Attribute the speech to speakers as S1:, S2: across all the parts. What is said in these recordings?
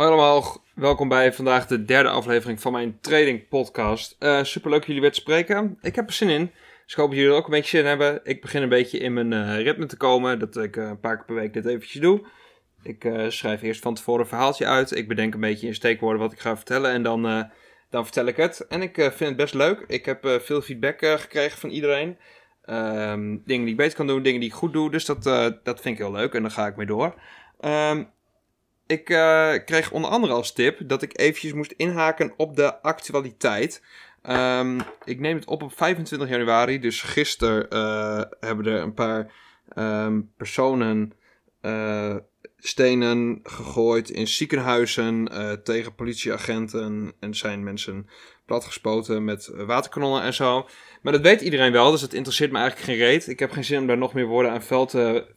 S1: Hallo allemaal, welkom bij vandaag de derde aflevering van mijn trading podcast. Uh, Super leuk jullie weer te spreken. Ik heb er zin in. Dus ik hoop dat jullie er ook een beetje zin in hebben. Ik begin een beetje in mijn uh, ritme te komen, dat ik uh, een paar keer per week dit eventjes doe. Ik schrijf eerst van tevoren een verhaaltje uit. Ik bedenk een beetje in steekwoorden wat ik ga vertellen en dan, dan vertel ik het. En ik vind het best leuk. Ik heb veel feedback gekregen van iedereen. Um, dingen die ik beter kan doen, dingen die ik goed doe. Dus dat, dat vind ik heel leuk en daar ga ik mee door. Um, ik uh, kreeg onder andere als tip dat ik eventjes moest inhaken op de actualiteit. Um, ik neem het op op 25 januari, dus gisteren uh, hebben er een paar um, personen uh, stenen gegooid in ziekenhuizen tegen politieagenten en zijn mensen platgespoten met waterkanonnen en zo. Maar dat weet iedereen wel, dus dat interesseert me eigenlijk geen reet. Ik heb geen zin om daar nog meer woorden aan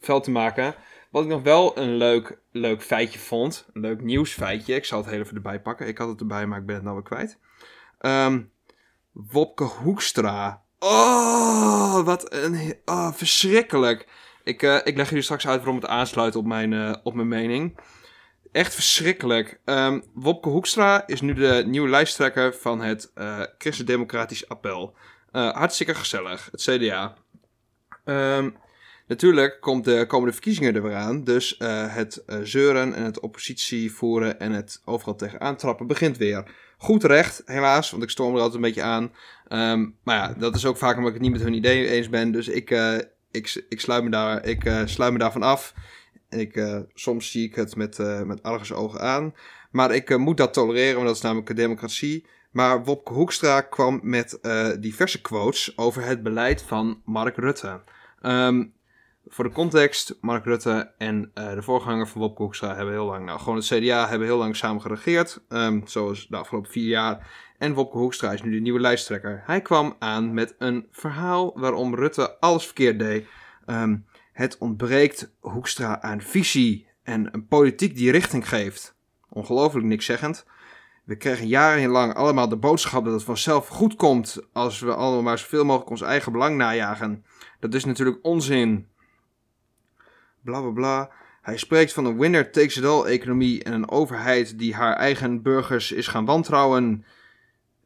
S1: vuil te maken. Wat ik nog wel een leuk, leuk feitje vond. Een leuk nieuwsfeitje. Ik zal het heel even erbij pakken. Ik had het erbij, maar ik ben het nou weer kwijt. Um, Wopke Hoekstra. Oh, wat een... Oh, verschrikkelijk. Ik, uh, ik leg jullie straks uit waarom het aansluit op mijn, uh, op mijn mening. Echt verschrikkelijk. Um, Wopke Hoekstra is nu de nieuwe lijsttrekker van het uh, Christen-Democratisch Appel. hartstikke gezellig, het CDA. Um, Natuurlijk komt de komende verkiezingen er weer aan. Dus uh, het uh, zeuren en het oppositie voeren en het overal tegenaan trappen begint weer. Goed recht, helaas, want ik storm er altijd een beetje aan. Um, maar ja, dat is ook vaak omdat ik het niet met hun idee eens ben. Dus ik, uh, ik, ik, sluit, me daar, ik sluit me daarvan af. Ik, soms zie ik het met, met ogen aan. Maar ik moet dat tolereren, want dat is namelijk een democratie. Maar Wopke Hoekstra kwam met diverse quotes over het beleid van Mark Rutte. Um, voor de context, Mark Rutte en uh, de voorganger van Wopke Hoekstra hebben heel lang, nou gewoon het CDA, hebben heel lang samen geregeerd. Um, zoals de afgelopen vier jaar. En Wopke Hoekstra is nu de nieuwe lijsttrekker. Hij kwam aan met een verhaal waarom Rutte alles verkeerd deed. Um, het ontbreekt Hoekstra aan visie en een politiek die richting geeft. Ongelooflijk niks zeggend. We kregen jarenlang allemaal de boodschap dat het vanzelf goed komt als we allemaal maar zoveel mogelijk ons eigen belang najagen. Dat is natuurlijk onzin bla bla bla. Hij spreekt van een winner takes it all economie en een overheid die haar eigen burgers is gaan wantrouwen. Um,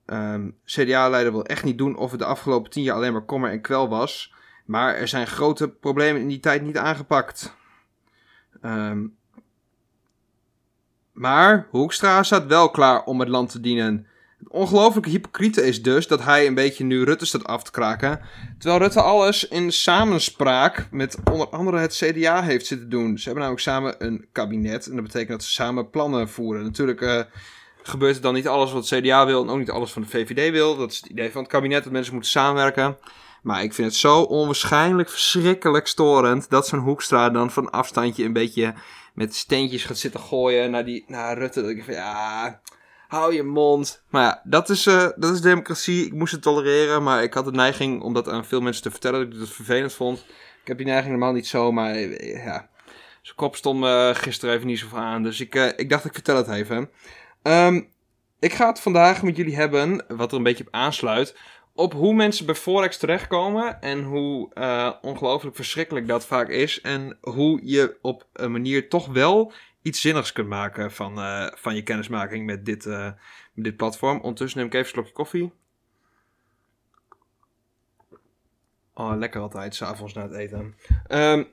S1: ehm, CDA-leider wil echt niet doen of het de afgelopen tien jaar alleen maar kommer en kwel was. Maar er zijn grote problemen in die tijd niet aangepakt. Um, maar Hoekstra staat wel klaar om het land te dienen. Het ongelooflijke hypocriete is dus dat hij een beetje nu Rutte staat af te kraken. Terwijl Rutte alles in samenspraak met onder andere het CDA heeft zitten doen. Ze hebben namelijk samen een kabinet. En dat betekent dat ze samen plannen voeren. Natuurlijk uh, gebeurt er dan niet alles wat het CDA wil en ook niet alles van de VVD wil. Dat is het idee van het kabinet dat mensen moeten samenwerken. Maar ik vind het zo onwaarschijnlijk verschrikkelijk storend dat zo'n Hoekstra dan van afstandje een beetje met steentjes gaat zitten gooien naar, die, naar Rutte. Dat ik van ja hou je mond. Maar ja, dat is, uh, dat is democratie. Ik moest het tolereren, maar ik had de neiging om dat aan veel mensen te vertellen dat ik het vervelend vond. Ik heb die neiging normaal niet zo, maar eh, ja, zijn kop stond me gisteren even niet zo aan. Dus ik, ik dacht, ik vertel het even. Um, ik ga het vandaag met jullie hebben, wat er een beetje op aansluit, op hoe mensen bij Forex terechtkomen en hoe ongelooflijk verschrikkelijk dat vaak is. En hoe je op een manier toch wel iets zinnigs kunt maken van, uh, van je kennismaking met dit, uh, met dit platform. Ondertussen neem ik even een slokje koffie. Oh, lekker altijd, s'avonds na het eten. Um,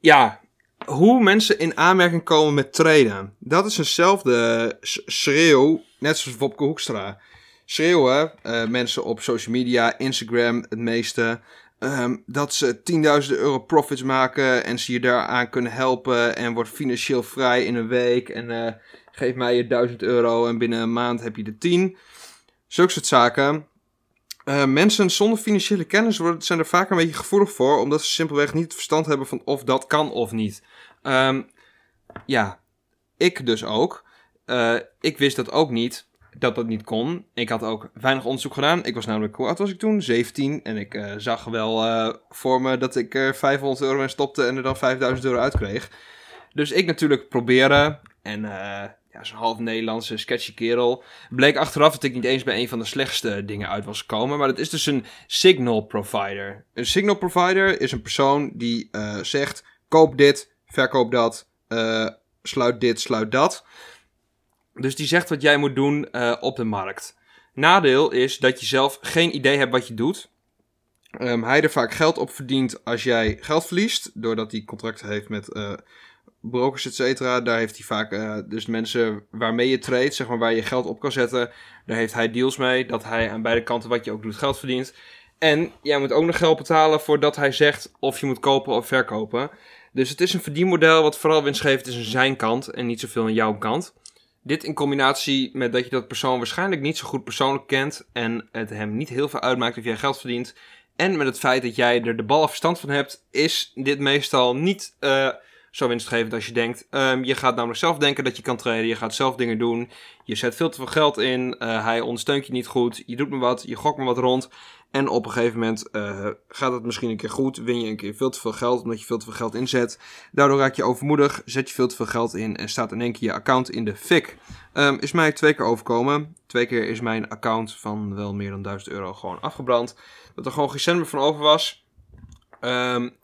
S1: ja, hoe mensen in aanmerking komen met traden. Dat is eenzelfde schreeuw, net zoals Wopke Hoekstra. Schreeuwen uh, mensen op social media, Instagram het meeste. Um, dat ze tienduizenden euro profits maken en ze je daaraan kunnen helpen en wordt financieel vrij in een week en uh, geef mij je 1000 euro en binnen een maand heb je de 10. Zulke soort zaken. Uh, mensen zonder financiële kennis worden, zijn er vaak een beetje gevoelig voor, omdat ze simpelweg niet het verstand hebben van of dat kan of niet. Um, ja, ik dus ook. Uh, ik wist dat ook niet dat dat niet kon. Ik had ook weinig onderzoek gedaan. Ik was namelijk, hoe oud was ik toen? 17. En ik uh, zag wel uh, voor me dat ik er 500 euro in stopte en er dan 5000 euro uit kreeg. Dus ik natuurlijk proberen. En ja, zo'n half Nederlandse sketchy kerel. Bleek achteraf dat ik niet eens bij een van de slechtste dingen uit was gekomen. Maar dat is dus een signal provider. Een signal provider is een persoon die zegt: koop dit, verkoop dat, sluit dit, sluit dat. Dus die zegt wat jij moet doen uh, op de markt. Nadeel is dat je zelf geen idee hebt wat je doet. Um, hij er vaak geld op verdient als jij geld verliest. Doordat hij contracten heeft met uh, brokers, et cetera. Daar heeft hij vaak uh, dus mensen waarmee je trade, zeg maar, waar je geld op kan zetten. Daar heeft hij deals mee. Dat hij aan beide kanten wat je ook doet geld verdient. En jij moet ook nog geld betalen voordat hij zegt of je moet kopen of verkopen. Dus het is een verdienmodel wat vooral winstgevend is aan zijn kant en niet zoveel aan jouw kant. Dit in combinatie met dat je dat persoon waarschijnlijk niet zo goed persoonlijk kent en het hem niet heel veel uitmaakt of jij geld verdient. En met het feit dat jij er de ballen verstand van hebt, is dit meestal niet uh, zo winstgevend als je denkt. Um, je gaat namelijk zelf denken dat je kan traden, je gaat zelf dingen doen, je zet veel te veel geld in, uh, hij ondersteunt je niet goed, je doet maar wat, je gokt maar wat rond. En op een gegeven moment uh, gaat het misschien een keer goed. Win je een keer veel te veel geld omdat je veel te veel geld inzet. Daardoor raak je overmoedig, zet je veel te veel geld in en staat in één keer je account in de fik. Um, is mij twee keer overkomen. Twee keer is mijn account van wel meer dan 1000 euro gewoon afgebrand. Dat er gewoon geen cent meer van over was. Um,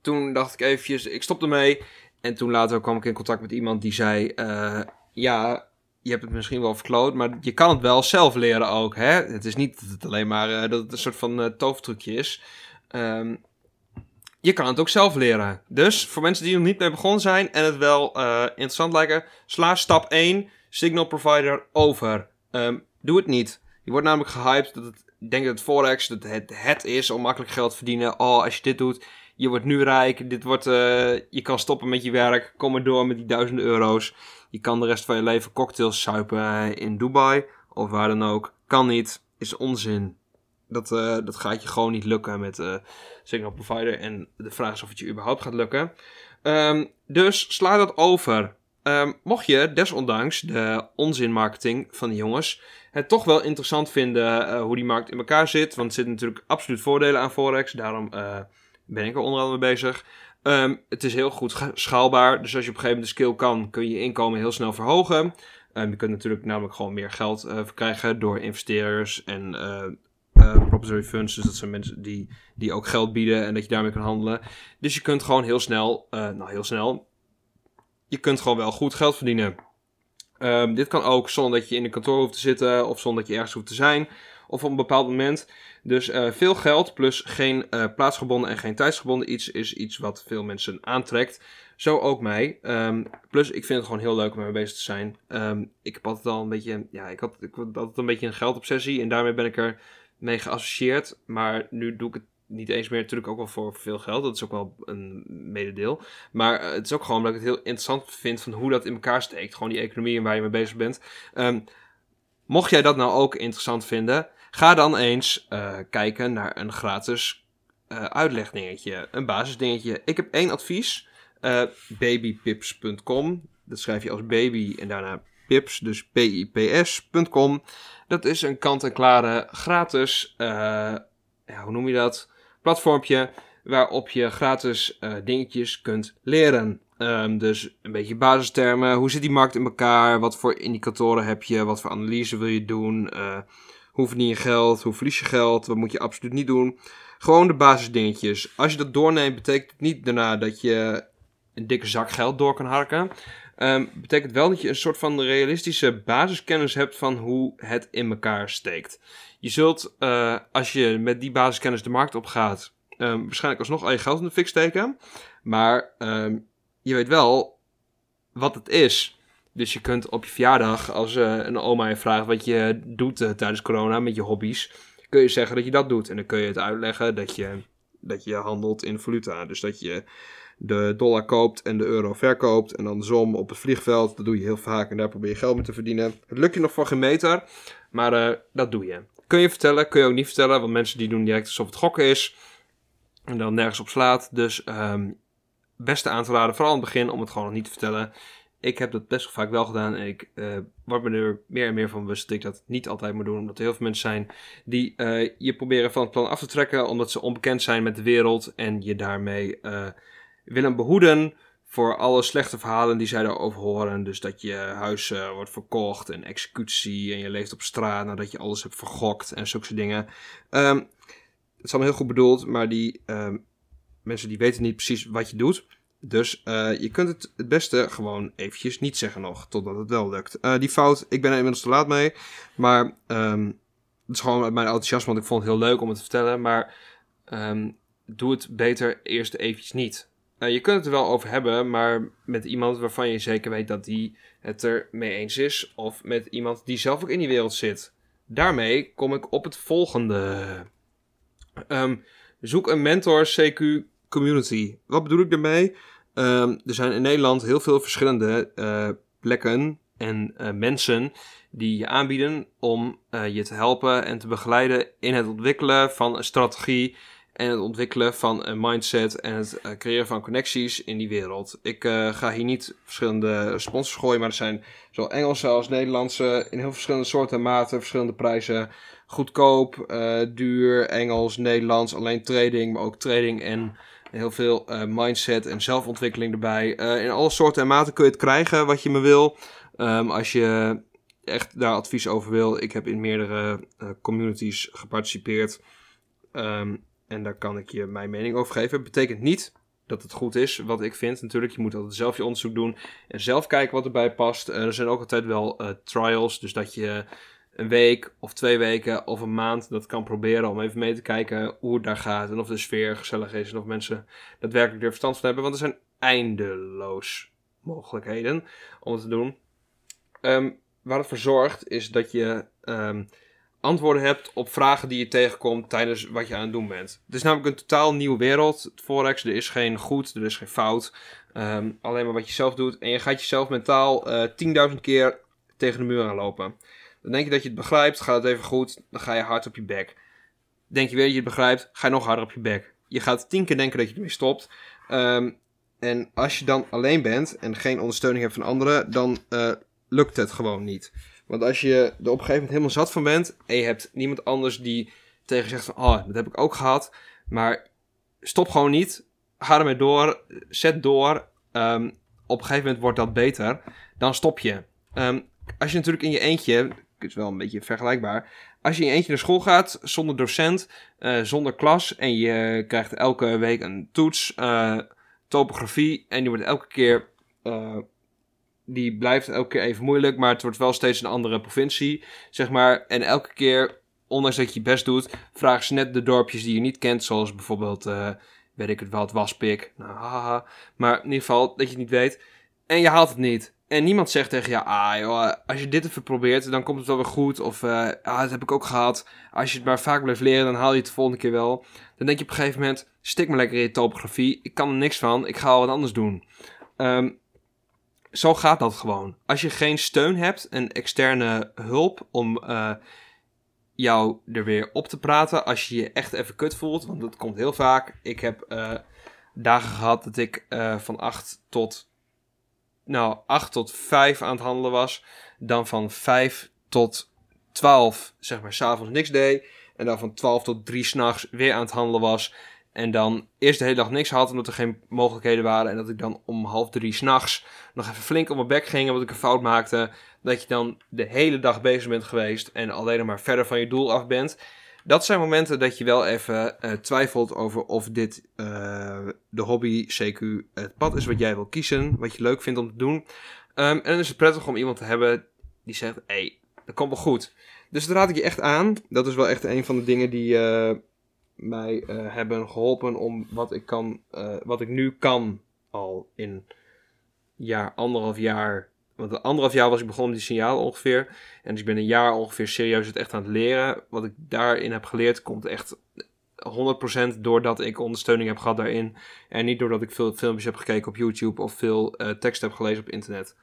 S1: toen dacht ik eventjes, ik stop ermee. En toen later kwam ik in contact met iemand die zei: uh, Ja, je hebt het misschien wel verkloot, maar je kan het wel zelf leren ook. Hè? Het is niet dat het alleen maar uh, dat het een soort van uh, tovertrucje is. Um, je kan het ook zelf leren. Dus voor mensen die nog niet mee begonnen zijn en het wel uh, interessant lijken, sla stap 1, signal provider over. Um, doe het niet. Je wordt namelijk gehyped dat het, ik denk dat het Forex dat het, het is om makkelijk geld te verdienen. Oh, als je dit doet, je wordt nu rijk, dit wordt, je kan stoppen met je werk, kom maar door met die duizenden euro's. Je kan de rest van je leven cocktails suipen in Dubai of waar dan ook. Kan niet, is onzin. Dat, uh, dat gaat je gewoon niet lukken met uh, Signal Provider. En de vraag is of het je überhaupt gaat lukken. Um, dus sla dat over. Um, mocht je desondanks de onzinmarketing van die jongens het toch wel interessant vinden uh, hoe die markt in elkaar zit. Want er zitten natuurlijk absoluut voordelen aan Forex. Daarom ben ik er onder andere mee bezig. Um, het is heel goed schaalbaar. Dus als je op een gegeven moment de skill kan, kun je je inkomen heel snel verhogen. Um, je kunt natuurlijk namelijk gewoon meer geld uh, verkrijgen door investeerders en uh, proprietary funds. Dus dat zijn mensen die, die ook geld bieden en dat je daarmee kan handelen. Dus je kunt gewoon heel snel, nou heel snel, je kunt gewoon wel goed geld verdienen. Um, dit kan ook zonder dat je in een kantoor hoeft te zitten of zonder dat je ergens hoeft te zijn. Of op een bepaald moment. Dus uh, veel geld plus geen uh, plaatsgebonden en geen tijdsgebonden iets is iets wat veel mensen aantrekt. Zo ook mij. Um, plus ik vind het gewoon heel leuk om mee bezig te zijn. Um, ik heb altijd al een beetje, ja, ik had, ik had altijd een beetje een geldobsessie en daarmee ben ik er mee geassocieerd. Maar nu doe ik het niet eens meer, natuurlijk ook wel voor veel geld. Dat is ook wel een mededeel. Maar uh, het is ook gewoon dat ik het heel interessant vind van hoe dat in elkaar steekt. Gewoon die economie en waar je mee bezig bent. Um, mocht jij dat nou ook interessant vinden, Ga dan eens uh, kijken naar een gratis uh, uitlegdingetje, een basisdingetje. Ik heb één advies, uh, babypips.com. Dat schrijf je als baby en daarna pips, dus P-I-P-S.com. Dat is een kant-en-klare gratis, ja, hoe noem je dat, platformpje waarop je gratis dingetjes kunt leren. Um, dus een beetje basistermen. Hoe zit die markt in elkaar? Wat voor indicatoren heb je? Wat voor analyse wil je doen? Uh, hoe verdien je geld? Hoe verlies je geld? Wat moet je absoluut niet doen? Gewoon de basisdingetjes. Als je dat doorneemt, betekent het niet daarna dat je een dikke zak geld door kan harken. Um, betekent wel dat je een soort van realistische basiskennis hebt van hoe het in elkaar steekt. Je zult, uh, als je met die basiskennis de markt op gaat, um, waarschijnlijk alsnog al je geld in de fik steken. Maar um, je weet wel wat het is. Dus je kunt op je verjaardag, als uh, een oma je vraagt wat je doet uh, tijdens corona met je hobby's, kun je zeggen dat je dat doet. En dan kun je het uitleggen dat je, dat je handelt in valuta. Dus dat je de dollar koopt en de euro verkoopt. En dan som op het vliegveld. Dat doe je heel vaak en daar probeer je geld mee te verdienen. Het lukt je nog voor geen meter, maar uh, dat doe je. Kun je vertellen, kun je ook niet vertellen, want mensen die doen direct alsof het gokken is. En dan nergens op slaat. Dus um, beste aan te raden, vooral in het begin, om het gewoon nog niet te vertellen ik heb dat best wel vaak wel gedaan. En ik uh, word me er meer en meer van bewust dat ik dat niet altijd moet doen. Omdat er heel veel mensen zijn die uh, je proberen van het plan af te trekken. Omdat ze onbekend zijn met de wereld. En je daarmee uh, willen behoeden voor alle slechte verhalen die zij daarover horen. Dus dat je huis wordt verkocht en executie. En je leeft op straat nadat je alles hebt vergokt en zulke dingen. Um, het is allemaal heel goed bedoeld. Maar die um, mensen die weten niet precies wat je doet. Dus uh, je kunt het het beste gewoon eventjes niet zeggen nog, totdat het wel lukt. Uh, die fout, ik ben er inmiddels te laat mee. Maar um, het is gewoon mijn enthousiasme, want ik vond het heel leuk om het te vertellen. Maar um, doe het beter eerst eventjes niet. Uh, je kunt het er wel over hebben, maar met iemand waarvan je zeker weet dat die het er mee eens is. Of met iemand die zelf ook in die wereld zit. Daarmee kom ik op het volgende. Um, zoek een mentor CQ community. Wat bedoel ik daarmee? Um, er zijn in Nederland heel veel verschillende uh, plekken en uh, mensen die je aanbieden om uh, je te helpen en te begeleiden in het ontwikkelen van een strategie en het ontwikkelen van een mindset en het creëren van connecties in die wereld. Ik ga hier niet verschillende sponsors gooien, maar er zijn zowel Engelse als Nederlandse in heel verschillende soorten en maten, verschillende prijzen. Goedkoop, duur, Engels, Nederlands, alleen trading, maar ook trading en heel veel mindset en zelfontwikkeling erbij. in alle soorten en maten kun je het krijgen wat je me wil. Um, als je echt daar advies over wil. Ik heb in meerdere communities geparticipeerd. Um, en daar kan ik je mijn mening over geven. Betekent niet dat het goed is, wat ik vind natuurlijk. Je moet altijd zelf je onderzoek doen en zelf kijken wat erbij past. Er zijn ook altijd wel trials, dus dat je een week of twee weken of een maand dat kan proberen om even mee te kijken hoe het daar gaat en of de sfeer gezellig is en of mensen daadwerkelijk er verstand van hebben. Want er zijn eindeloos mogelijkheden om het te doen. Um, waar het zorgt is dat je um, antwoorden hebt op vragen die je tegenkomt tijdens wat je aan het doen bent. Het is namelijk een totaal nieuwe wereld. Forex, er is geen goed, er is geen fout. Um, alleen maar wat je zelf doet. En je gaat jezelf mentaal uh, 10.000 keer tegen de muur aanlopen. Dan denk je dat je het begrijpt, gaat het even goed, dan ga je hard op je bek. Denk je weer dat je het begrijpt, ga je nog harder op je bek. Je gaat tien keer denken dat je ermee stopt. Um, en als je dan alleen bent en geen ondersteuning hebt van anderen, dan uh, lukt het gewoon niet. Want als je er op een gegeven moment helemaal zat van bent en je hebt niemand anders die tegen zegt van, oh, dat heb ik ook gehad. Maar stop gewoon niet. Ga ermee door. Zet door. Um, op een gegeven moment wordt dat beter. Dan stop je. Um, als je natuurlijk in je eentje, is wel een beetje vergelijkbaar. Als je in je eentje naar school gaat, zonder docent, uh, zonder klas. En je krijgt elke week een toets, uh, topografie. En die wordt elke keer uh, die blijft elke keer even moeilijk, maar het wordt wel steeds een andere provincie, zeg maar. En elke keer, ondanks dat je je best doet, vragen ze net de dorpjes die je niet kent, zoals bijvoorbeeld, weet ik het wel, het Waspik. Nou, haha. Maar in ieder geval, dat je het niet weet. En je haalt het niet. En niemand zegt tegen je, ah joh, als je dit even probeert, dan komt het wel weer goed. Of, uh, ah, dat heb ik ook gehad. Als je het maar vaak blijft leren, dan haal je het de volgende keer wel. Dan denk je op een gegeven moment, stik me lekker in je topografie. Ik kan er niks van, ik ga al wat anders doen. Um, zo gaat dat gewoon. Als je geen steun hebt, een externe hulp om uh, jou er weer op te praten. Als je je echt even kut voelt, want dat komt heel vaak. Ik heb uh, dagen gehad dat ik van 8 tot, nou, 8 tot 5 aan het handelen was. Dan van 5 tot 12, zeg maar, s'avonds niks deed. En dan van 12 tot 3 s'nachts weer aan het handelen was. En dan eerst de hele dag niks had, omdat er geen mogelijkheden waren. En dat ik dan om half drie s'nachts nog even flink op mijn bek ging, omdat ik een fout maakte. Dat je dan de hele dag bezig bent geweest en alleen maar verder van je doel af bent. Dat zijn momenten dat je wel even uh, twijfelt over of dit uh, de hobby, CQ, het pad is wat jij wil kiezen. Wat je leuk vindt om te doen. Um, en dan is het prettig om iemand te hebben die zegt, hé, hey, dat komt wel goed. Dus dat raad ik je echt aan. Dat is wel echt een van de dingen die... Uh, mij hebben geholpen om wat ik kan, wat ik nu kan al in jaar, anderhalf jaar. Want anderhalf jaar was ik begonnen met die signaal ongeveer. En dus ik ben een jaar ongeveer serieus het echt aan het leren. Wat ik daarin heb geleerd komt echt 100% doordat ik ondersteuning heb gehad daarin. En niet doordat ik veel filmpjes heb gekeken op YouTube of veel uh, tekst heb gelezen op internet.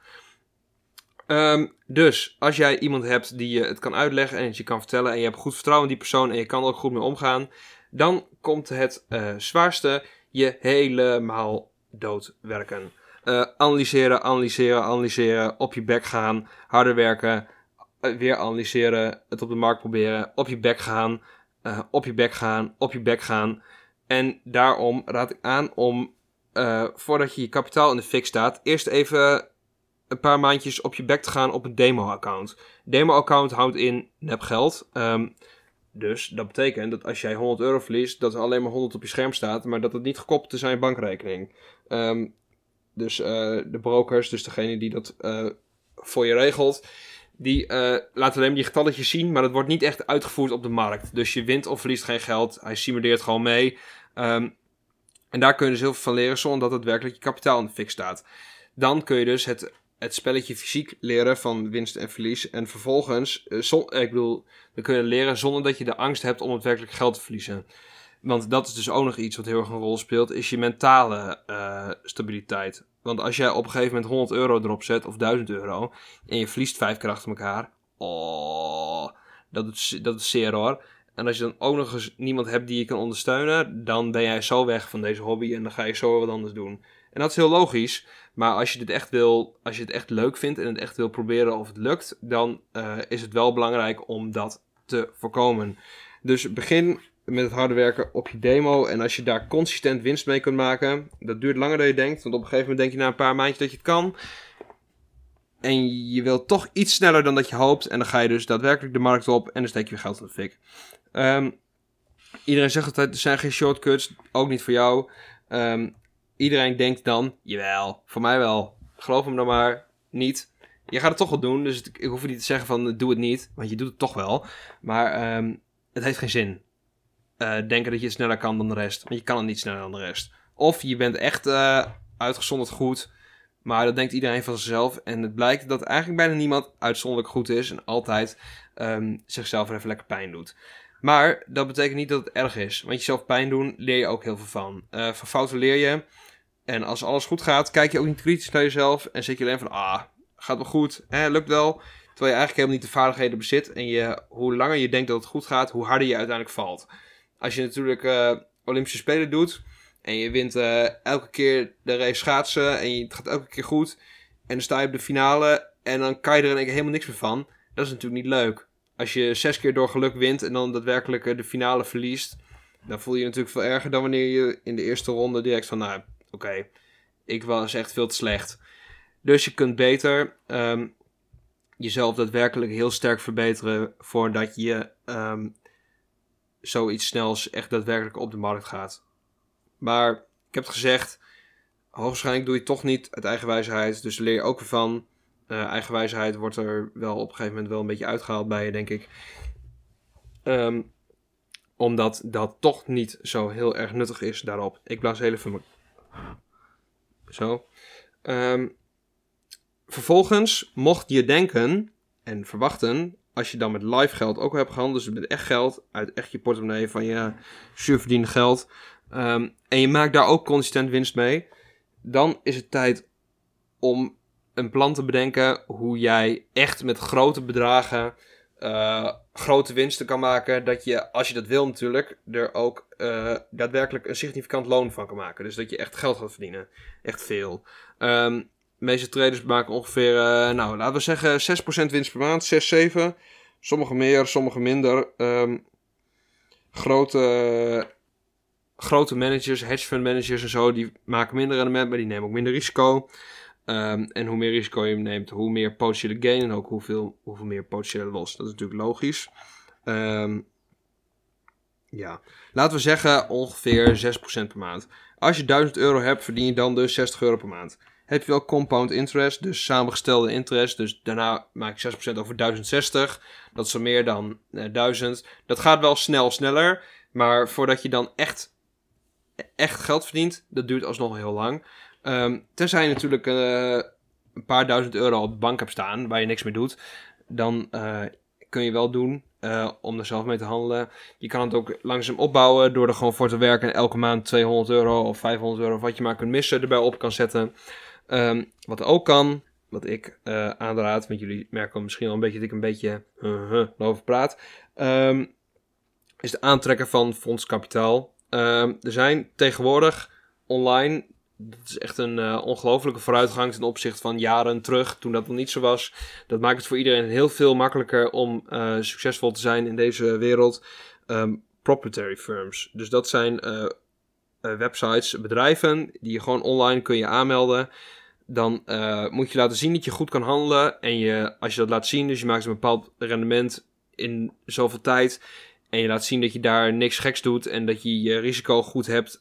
S1: Um, dus als jij iemand hebt die je het kan uitleggen en het je kan vertellen en je hebt goed vertrouwen in die persoon en je kan er ook goed mee omgaan, dan komt het uh, zwaarste je helemaal doodwerken. Uh, analyseren, analyseren, analyseren, op je bek gaan, harder werken, uh, weer analyseren, het op de markt proberen, op je bek gaan, op je bek gaan, op je bek gaan. En daarom raad ik aan om, voordat je je kapitaal in de fik staat, eerst even een paar maandjes op je bek te gaan op een demo-account. Demo-account houdt in nepgeld. Um, dus dat betekent dat als jij 100 euro verliest, dat er alleen maar 100 op je scherm staat, maar dat het niet gekoppeld is aan je bankrekening. Um, Dus eh, de brokers, dus degene die dat eh, voor je regelt, die uh, laat alleen die getalletjes zien, maar dat wordt niet echt uitgevoerd op de markt. Dus je wint of verliest geen geld. Hij simuleert gewoon mee. Um, en daar kun je dus heel veel van leren zonder dat het werkelijk je kapitaal in de fik staat. Dan kun je dus het, het spelletje fysiek leren van winst en verlies. En vervolgens, ik bedoel, dan kun je leren zonder dat je de angst hebt om het werkelijk geld te verliezen. Want dat is dus ook nog iets wat heel erg een rol speelt, is je mentale uh, stabiliteit. Want als jij op een gegeven moment 100 euro erop zet, of 1000 euro, en je verliest vijf keer achter elkaar, oh, dat is, dat is zeer hoor. En als je dan ook nog eens niemand hebt die je kan ondersteunen, dan ben jij zo weg van deze hobby en dan ga je zo wat anders doen. En dat is heel logisch, maar als je dit echt wil, als je het echt leuk vindt en het echt wil proberen of het lukt, dan uh, is het wel belangrijk om dat te voorkomen. Dus begin met het harde werken op je demo. En als je daar consistent winst mee kunt maken, dat duurt langer dan je denkt. Want op een gegeven moment denk je na een paar maandjes dat je het kan. En je wilt toch iets sneller dan dat je hoopt. En dan ga je dus daadwerkelijk de markt op en dan steek je weer geld in de fik. Um, iedereen zegt altijd, er zijn geen shortcuts. Ook niet voor jou. Um, iedereen denkt dan, jawel, voor mij wel. Geloof hem dan maar niet. Je gaat het toch wel doen, dus ik hoef je niet te zeggen van doe het niet, want je doet het toch wel. Maar um, het heeft geen zin. Uh, denken dat je sneller kan dan de rest, want je kan het niet sneller dan de rest. Of je bent echt uh, uitgezonderd goed, maar dat denkt iedereen van zichzelf. En het blijkt dat eigenlijk bijna niemand uitzonderlijk goed is en altijd um, zichzelf even lekker pijn doet. Maar dat betekent niet dat het erg is. Want jezelf pijn doen, leer je ook heel veel van. Uh, van fouten leer je. En als alles goed gaat, kijk je ook niet kritisch naar jezelf. En zeg je alleen van, ah, gaat wel goed, lukt wel. Terwijl je eigenlijk helemaal niet de vaardigheden bezit. En je, hoe langer je denkt dat het goed gaat, hoe harder je uiteindelijk valt. Als je natuurlijk uh, Olympische Spelen doet. En je wint uh, elke keer de race schaatsen. En het gaat elke keer goed. En dan sta je op de finale. En dan kan je er in helemaal niks meer van. Dat is natuurlijk niet leuk als je zes keer door geluk wint en dan daadwerkelijk eh, de finale verliest, dan voel je je natuurlijk veel erger dan wanneer je in de eerste ronde direct van, nou, oké, ik was echt veel te slecht. Dus je kunt beter um, jezelf daadwerkelijk heel sterk verbeteren voordat je um, zoiets snels echt daadwerkelijk op de markt gaat. Maar ik heb het gezegd, hoogstwaarschijnlijk doe je het toch niet uit eigen wijsheid, dus leer je ook ervan. Uh, eigenwijsheid wordt er wel op een gegeven moment wel een beetje uitgehaald bij je, denk ik. Um, omdat dat toch niet zo heel erg nuttig is daarop. Ik blaas heel even. Zo. Um, vervolgens mocht je denken en verwachten, als je dan met live geld ook hebt gehandeld, dus met echt geld, uit echt je portemonnee van je surverdiende geld, um, en je maakt daar ook consistent winst mee, dan is het tijd om een plan te bedenken hoe jij echt met grote bedragen uh, grote winsten kan maken. Dat je, als je dat wil natuurlijk, er ook uh, daadwerkelijk een significant loon van kan maken. Dus dat je echt geld gaat verdienen. Echt veel. Um, de meeste traders maken ongeveer, uh, nou laten we zeggen 6% winst per maand. 6, 7. Sommige meer, sommige minder. Um, grote, grote managers, hedge fund managers en zo, die maken minder rendement, maar die nemen ook minder risico. Um, en hoe meer risico je neemt, hoe meer potentiële gain en ook hoeveel, hoeveel meer potentiële los. Dat is natuurlijk logisch. Um, ja, laten we zeggen ongeveer 6% per maand. Als je 1000 euro hebt, verdien je dan dus 60 euro per maand. Heb je wel compound interest, dus samengestelde interest. Dus daarna maak je 6% over 1060. Dat is al meer dan eh, 1000. Dat gaat wel snel sneller. Maar voordat je dan echt, echt geld verdient, dat duurt alsnog heel lang. Um, tenzij je natuurlijk uh, een paar duizend euro op de bank hebt staan waar je niks mee doet, dan uh, kun je wel doen uh, om er zelf mee te handelen. Je kan het ook langzaam opbouwen door er gewoon voor te werken en elke maand 200 euro of 500 euro of wat je maar kunt missen erbij op kan zetten. Um, wat ook kan, wat ik aanraad, want jullie merken misschien al een beetje dat ik een beetje uh, over praat, um, is het aantrekken van fondskapitaal. er zijn tegenwoordig online dat is echt een uh, ongelofelijke vooruitgang ten opzichte van jaren terug, toen dat nog niet zo was. Dat maakt het voor iedereen heel veel makkelijker om uh, succesvol te zijn in deze wereld. Um, proprietary firms. Dus dat zijn uh, websites, bedrijven, die je gewoon online kun je aanmelden. Dan moet je laten zien dat je goed kan handelen. En je, als je dat laat zien, dus je maakt een bepaald rendement in zoveel tijd. En je laat zien dat je daar niks geks doet en dat je je risico goed hebt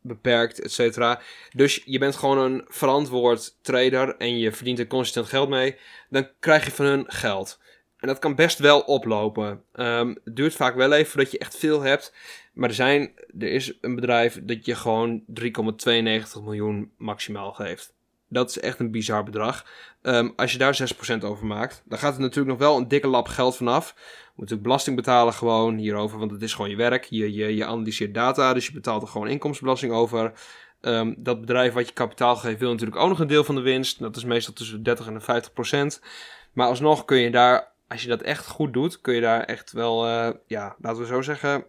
S1: beperkt, et cetera. Dus je bent gewoon een verantwoord trader en je verdient er consistent geld mee. Dan krijg je van hun geld. Dat kan best wel oplopen. Ehm, het duurt vaak wel even voordat je echt veel hebt. Maar er, zijn, er is een bedrijf dat je gewoon 3,92 miljoen maximaal geeft. Dat is echt een bizar bedrag. Ehm, als je daar 6% over maakt, dan gaat er natuurlijk nog wel een dikke lap geld vanaf. Je moet natuurlijk belasting betalen gewoon hierover, want het is gewoon je werk. Je, je, je analyseert data, dus je betaalt er gewoon inkomstenbelasting over. Ehm, dat bedrijf wat je kapitaal geeft wil natuurlijk ook nog een deel van de winst. Dat is meestal tussen de 30 en de 50% Maar alsnog kun je daar, als je dat echt goed doet, kun je daar echt wel, uh, ja, laten we zo zeggen,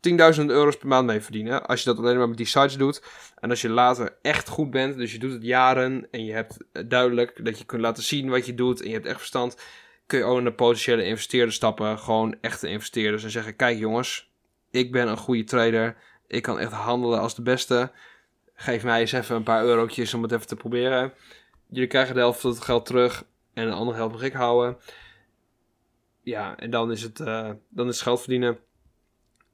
S1: 10.000 euro's per maand mee verdienen. Als je dat alleen maar met die sites doet. En als je later echt goed bent, dus je doet het jaren en je hebt duidelijk dat je kunt laten zien wat je doet en je hebt echt verstand, kun je ook naar potentiële investeerders stappen. Gewoon echte investeerders en zeggen: Kijk jongens, ik ben een goede trader. Ik kan echt handelen als de beste. Geef mij eens even een paar eurotjes om het even te proberen. Jullie krijgen de helft van het geld terug en de andere helft mag ik houden. Ja, en dan is het, uh, dan is het geld verdienen.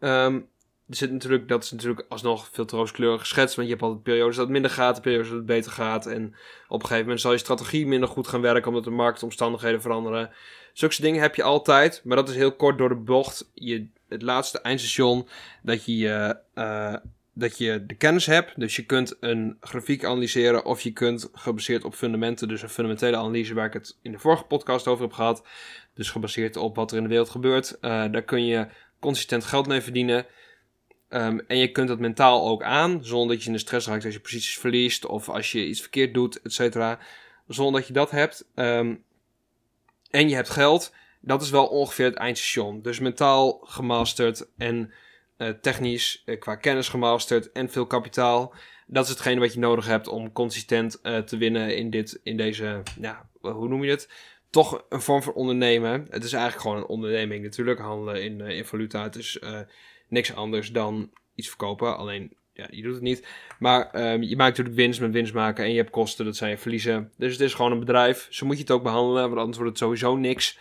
S1: Um, er zit natuurlijk, dat is natuurlijk alsnog veel te rooskleurig geschetst. Want je hebt altijd periodes dat het minder gaat, periodes dat het beter gaat. En op een gegeven moment zal je strategie minder goed gaan werken omdat de marktomstandigheden veranderen. Zulke dingen heb je altijd, maar dat is heel kort door de bocht. Je, het laatste eindstation dat je, uh, dat je de kennis hebt. Dus je kunt een grafiek analyseren of je kunt gebaseerd op fundamenten, dus een fundamentele analyse waar ik het in de vorige podcast over heb gehad. Dus gebaseerd op wat er in de wereld gebeurt. Uh, daar kun je consistent geld mee verdienen. Um, en je kunt dat mentaal ook aan, zonder dat je in de stress raakt als je posities verliest of als je iets verkeerd doet, et cetera. Zonder dat je dat hebt. Um, en je hebt geld. Dat is wel ongeveer het eindstation. Dus mentaal gemasterd en uh, technisch uh, qua kennis gemasterd en veel kapitaal. Dat is hetgene wat je nodig hebt om consistent uh, te winnen in, dit, in deze, ja, hoe noem je het? toch een vorm van ondernemen. Het is eigenlijk gewoon een onderneming. Natuurlijk handelen in, in valuta. Het is niks anders dan iets verkopen. Alleen, ja, je doet het niet. Maar um, je maakt natuurlijk winst met winst maken. En je hebt kosten, dat zijn je verliezen. Dus het is gewoon een bedrijf. Zo moet je het ook behandelen. Want anders wordt het sowieso niks.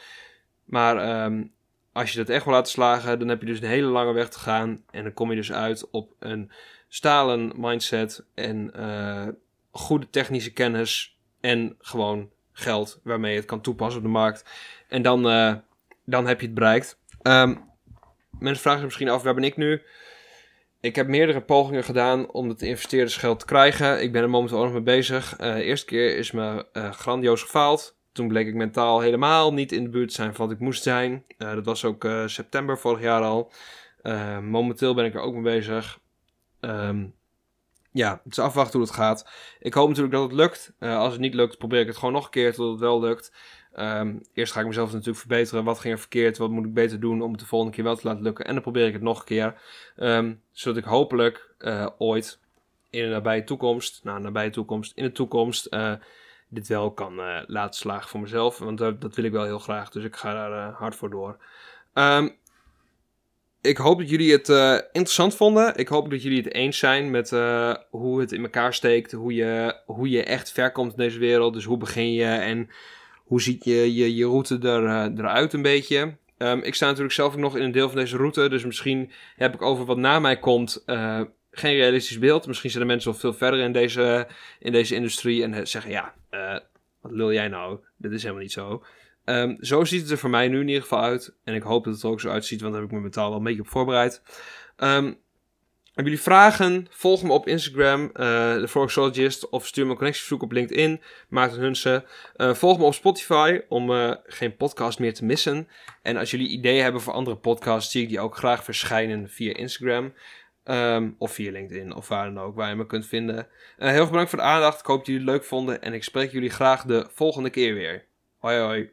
S1: Maar um, als je dat echt wil laten slagen, dan heb je dus een hele lange weg te gaan. En dan kom je dus uit op een stalen mindset. En uh, goede technische kennis. En gewoon geld waarmee je het kan toepassen op de markt. En dan, uh, dan heb je het bereikt. Um, mensen vragen zich misschien af, waar ben ik nu? Ik heb meerdere pogingen gedaan om het investeerdersgeld te krijgen. Ik ben er momenteel ook nog mee bezig. De eerste keer is me grandioos gefaald. Toen bleek ik mentaal helemaal niet in de buurt te zijn van wat ik moest zijn. dat was ook september vorig jaar al. momenteel ben ik er ook mee bezig. Um, ja, het is afwachten hoe het gaat. Ik hoop natuurlijk dat het lukt. Als het niet lukt, probeer ik het gewoon nog een keer tot het wel lukt. Um, eerst ga ik mezelf natuurlijk verbeteren. Wat ging er verkeerd? Wat moet ik beter doen om het de volgende keer wel te laten lukken? En dan probeer ik het nog een keer. Um, zodat ik hopelijk ooit in de nabije toekomst, nou, nabije toekomst, in de toekomst, dit wel kan laten slagen voor mezelf. Want dat wil ik wel heel graag. Dus ik ga daar hard voor door. Um, ik hoop dat jullie het uh, interessant vonden. Ik hoop dat jullie het eens zijn met hoe het in elkaar steekt. Hoe je, hoe je echt ver komt in deze wereld. Dus hoe begin je en hoe ziet je je, je route er, eruit een beetje. Um, ik sta natuurlijk zelf ook nog in een deel van deze route. Dus misschien heb ik over wat na mij komt geen realistisch beeld. Misschien zijn er mensen wel veel verder in deze, in deze industrie. En zeggen ja, wat lul jij nou? Dit is helemaal niet zo. Um, zo ziet het er voor mij nu in ieder geval uit. En ik hoop dat het er ook zo uitziet, want daar heb ik me mentaal wel een beetje op voorbereid. Um, hebben jullie vragen? Volg me op Instagram, uh, de Forexologist, of stuur me een connectieverzoek op LinkedIn, Maarten Hunsen. Uh, volg me op Spotify om uh, geen podcast meer te missen. En als jullie ideeën hebben voor andere podcasts, zie ik die ook graag verschijnen via Instagram. Um, of via LinkedIn, of waar dan ook, waar je me kunt vinden. heel erg bedankt voor de aandacht. Ik hoop dat jullie het leuk vonden. En ik spreek jullie graag de volgende keer weer. Hoi hoi.